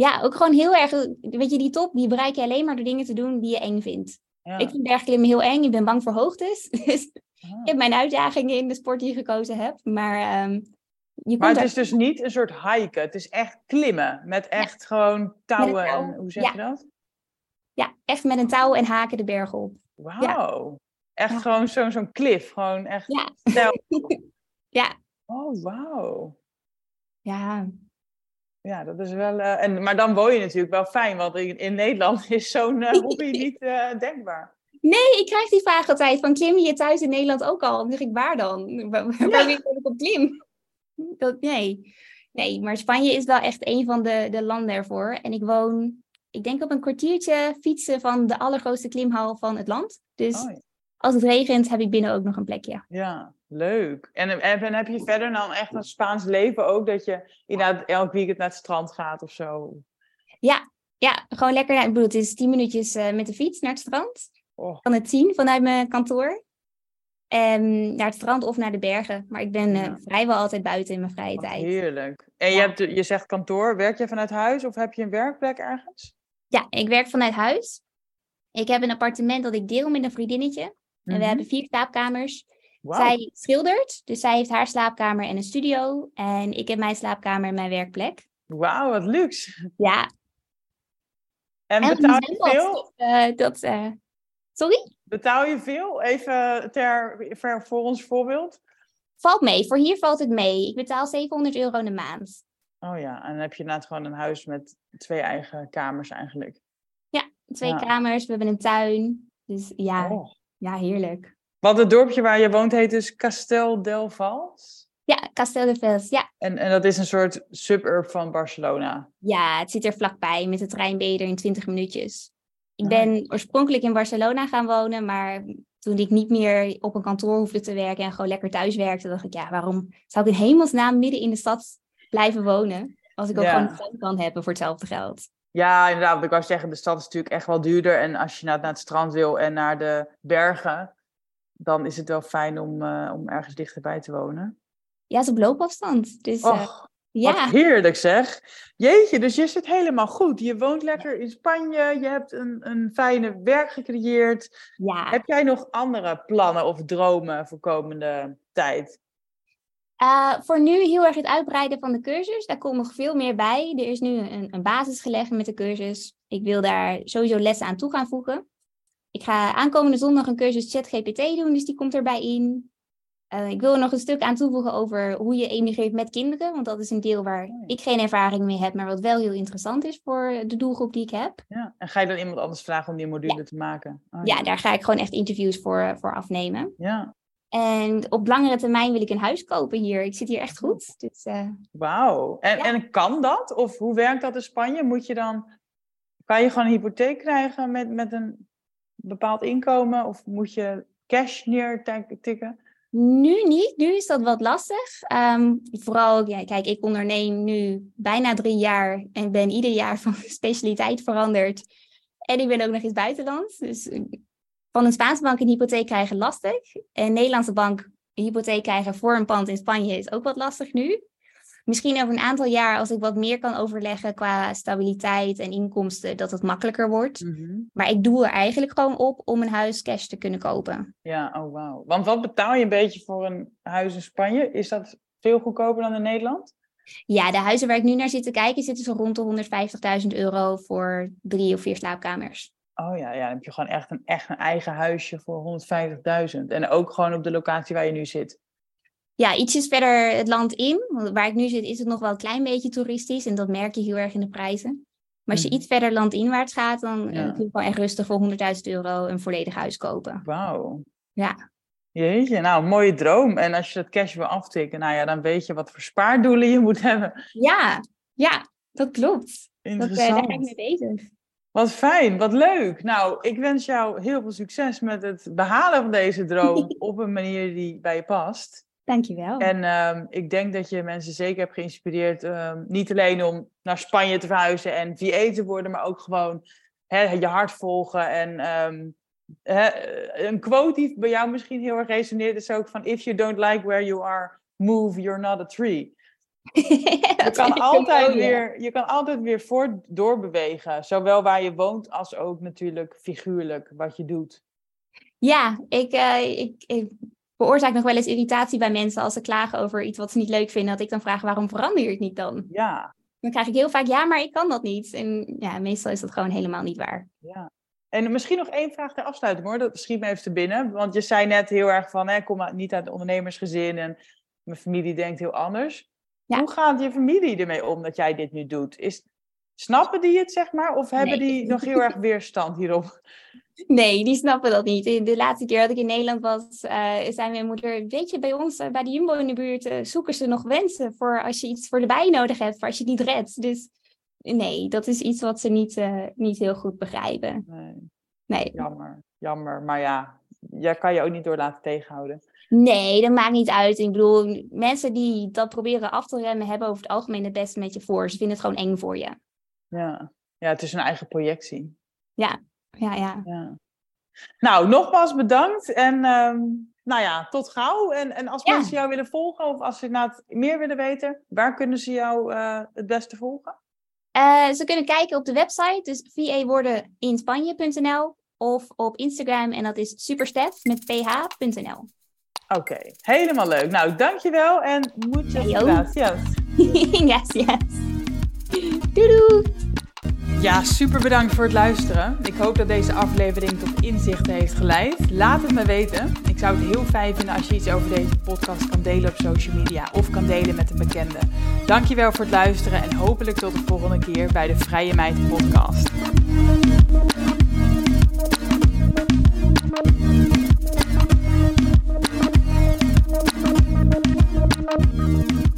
Ja, ook gewoon heel erg, weet je, die top, die bereik je alleen maar door dingen te doen die je eng vindt. Ik vind bergklimmen heel eng, ik ben bang voor hoogtes. *laughs* Dus ik heb mijn uitdagingen in de sport die ik gekozen heb. Maar, um, je maar het is dus niet een soort hiken. Het is echt klimmen. Met echt gewoon touwen. En, hoe zeg je dat? Ja, echt met een touw en haken de berg op. Wauw. Echt gewoon zo'n zo'n klif. Gewoon echt ja. *laughs* ja. Oh, wauw. Ja. Ja, dat is wel... Uh, en, maar dan woon je natuurlijk wel fijn. Want in, in Nederland *laughs* is zo'n uh, hobby niet uh, denkbaar. Nee, ik krijg die vraag altijd van klim je thuis in Nederland ook al? Dan zeg ik, waar dan? Waar, ja. waar ik op klim? Dat, nee. nee, maar Spanje is wel echt een van de, de landen ervoor. En ik woon, ik denk op een kwartiertje fietsen van de allergrootste klimhal van het land. Dus oh, als het regent heb ik binnen ook nog een plekje. Ja, leuk. En, en, heb je verder dan echt een Spaans leven ook? Dat je inderdaad elk weekend naar het strand gaat of zo? Ja, ja gewoon lekker. Naar, ik bedoel, het is tien minuutjes uh, met de fiets naar het strand. Oh. Van het zien vanuit mijn kantoor. En naar het strand of naar de bergen. Maar ik ben uh, vrijwel altijd buiten in mijn vrije tijd. Heerlijk. En je, hebt, je zegt kantoor. Werk je vanuit huis of heb je een werkplek ergens? Ja, ik werk vanuit huis. Ik heb een appartement dat ik deel met een vriendinnetje. En we mhm. hebben vier slaapkamers. Zij schildert, dus zij heeft haar slaapkamer en een studio. En ik heb mijn slaapkamer en mijn werkplek. Wauw, wat luxe. Ja. En, betaal je veel? Uh, dat, uh, Sorry? Betaal je veel? Even ter, voor ons voorbeeld. Valt mee. Voor hier valt het mee. Ik betaal 700 euro in de maand. Oh ja, en dan heb je net gewoon een huis met twee eigen kamers eigenlijk. Ja, twee kamers. We hebben een tuin. Dus ja, oh. Ja, heerlijk. Want het dorpje waar je woont heet dus Castel del Vals? Ja, Castel del Vals, ja. En, en dat is een soort suburb van Barcelona? Ja, het zit er vlakbij. Met de trein ben je er in 20 minuutjes. Ik ben oorspronkelijk in Barcelona gaan wonen, maar toen ik niet meer op een kantoor hoefde te werken en gewoon lekker thuis werkte, dacht ik, ja, waarom zou ik in hemelsnaam midden in de stad blijven wonen? Als ik ook gewoon een tuin kan hebben voor hetzelfde geld. Ja, inderdaad. Wat ik wou zeggen, de stad is natuurlijk echt wel duurder. En als je naar, naar het strand wil en naar de bergen, dan is het wel fijn om, uh, om ergens dichterbij te wonen. Ja, zo op loopafstand. Dus, uh, ja. Wat heerlijk zeg. Jeetje, dus je zit helemaal goed. Je woont lekker in Spanje. Je hebt een, een fijne werk gecreëerd. Ja. Heb jij nog andere plannen of dromen voor komende tijd? Uh, voor nu heel erg het uitbreiden van de cursus. Daar komt nog veel meer bij. Er is nu een, een basis gelegd met de cursus. Ik wil daar sowieso lessen aan toe gaan voegen. Ik ga aankomende zondag een cursus ChatGPT doen, dus die komt erbij in. Uh, ik wil er nog een stuk aan toevoegen over hoe je emigreert met kinderen. Want dat is een deel waar ik geen ervaring mee heb, maar wat wel heel interessant is voor de doelgroep die ik heb. Ja, en ga je dan iemand anders vragen om die module te maken? Oh, ja. daar ga ik gewoon echt interviews voor, voor afnemen. Ja. En op langere termijn wil ik een huis kopen hier. Ik zit hier echt goed. Dus, uh... Wauw. En, en kan dat? Of hoe werkt dat in Spanje? Moet je dan, kan je gewoon een hypotheek krijgen met, met een bepaald inkomen? Of moet je cash neertikken? Nu niet, nu is dat wat lastig. Ehm, vooral, ja, kijk, ik onderneem nu bijna drie jaar en ben ieder jaar van *laughs* specialiteit veranderd. En ik ben ook nog eens buitenland. Dus eh, van een Spaanse bank een hypotheek krijgen lastig. En een Nederlandse bank een hypotheek krijgen voor een pand in Spanje is ook wat lastig nu. misschien over een aantal jaar, als ik wat meer kan overleggen qua stabiliteit en inkomsten, dat het makkelijker wordt. Mhm. Maar ik doe er eigenlijk gewoon op om een huis cash te kunnen kopen. Ja, oh wauw. Want wat betaal je een beetje voor een huis in Spanje? Is dat veel goedkoper dan in Nederland? Ja, de huizen waar ik nu naar zit te kijken zitten zo rond de 150.000 euro voor drie of vier slaapkamers. Oh ja, ja, dan heb je gewoon echt een, echt een eigen huisje voor 150.000. En ook gewoon op de locatie waar je nu zit. Ja, ietsjes verder het land in. Want waar ik nu zit is het nog wel een klein beetje toeristisch. En dat merk je heel erg in de prijzen. Maar als je Mhm. iets verder landinwaarts gaat, dan eh, Ja. kun je gewoon echt rustig voor 100.000 euro een volledig huis kopen. Wauw. Ja. Jeetje, nou, mooie droom. En als je dat cash wil aftikken, nou ja, dan weet je wat voor spaardoelen je moet hebben. Ja, ja, dat klopt. Dat, eh, daar ga ik Interessant. mee bezig. Wat fijn, wat leuk. Nou, ik wens jou heel veel succes met het behalen van deze droom *laughs* op een manier die bij je past. Dankjewel. En ehm, ik denk dat je mensen zeker hebt geïnspireerd, ehm, niet alleen om naar Spanje te verhuizen en VA te worden, maar ook gewoon hè, je hart volgen. En ehm, hè, een quote die bij jou misschien heel erg resoneert is ook van, if you don't like where you are, move, you're not a tree. *laughs* Je kan, altijd weer, je kan altijd weer voort doorbewegen, zowel waar je woont als ook natuurlijk figuurlijk wat je doet. Ja, ik, eh, ik, ik veroorzaak nog wel eens irritatie bij mensen als ze klagen over iets wat ze niet leuk vinden. Dat ik dan vraag, waarom verander je het niet dan? Ja, Dan krijg ik heel vaak, ja, maar ik kan dat niet. En ja, meestal is dat gewoon helemaal niet waar. Ja. En misschien nog één vraag ter afsluiting hoor, dat schiet me even te binnen. Want je zei net heel erg van, hè, ik kom niet uit een ondernemersgezin en mijn familie denkt heel anders. Ja. Hoe gaat je familie ermee om dat jij dit nu doet? Is, snappen die het, zeg maar? Of hebben Nee. die nog heel erg weerstand hierop? *laughs* Nee, die snappen dat niet. De laatste keer dat ik in Nederland was, eh, zei mijn moeder, weet je, bij ons, eh, bij de Jumbo in de buurt, eh, zoeken ze nog wensen voor als je iets voor de bij nodig hebt, voor als je het niet redt. Dus nee, dat is iets wat ze niet, niet heel goed begrijpen. Nee, Nee. jammer, jammer. Maar ja, jij kan je ook niet door laten tegenhouden. Nee, dat maakt niet uit. Ik bedoel, mensen die dat proberen af te remmen, hebben over het algemeen het beste met je voor. Ze vinden het gewoon eng voor je. Ja, ja het is een eigen projectie. Ja, ja. Ja. Nou, nogmaals bedankt. En ehm, nou ja, tot gauw. En, en als Ja. mensen jou willen volgen of als ze inderdaad meer willen weten, waar kunnen ze jou eh, het beste volgen? Eh, ze kunnen kijken op de website, dus vawordeninspanje.nl of op Instagram en dat is superstef met ph.nl. Oké, helemaal leuk. Nou, dankjewel en muchas gracias. *laughs* yes, yes. Doei doei! Ja, super bedankt voor het luisteren. Ik hoop dat deze aflevering tot inzichten heeft geleid. Laat het me weten. Ik zou het heel fijn vinden als je iets over deze podcast kan delen op social media of kan delen met een bekende. Dankjewel voor het luisteren en hopelijk tot de volgende keer bij de Vrije Meid podcast. Thank you.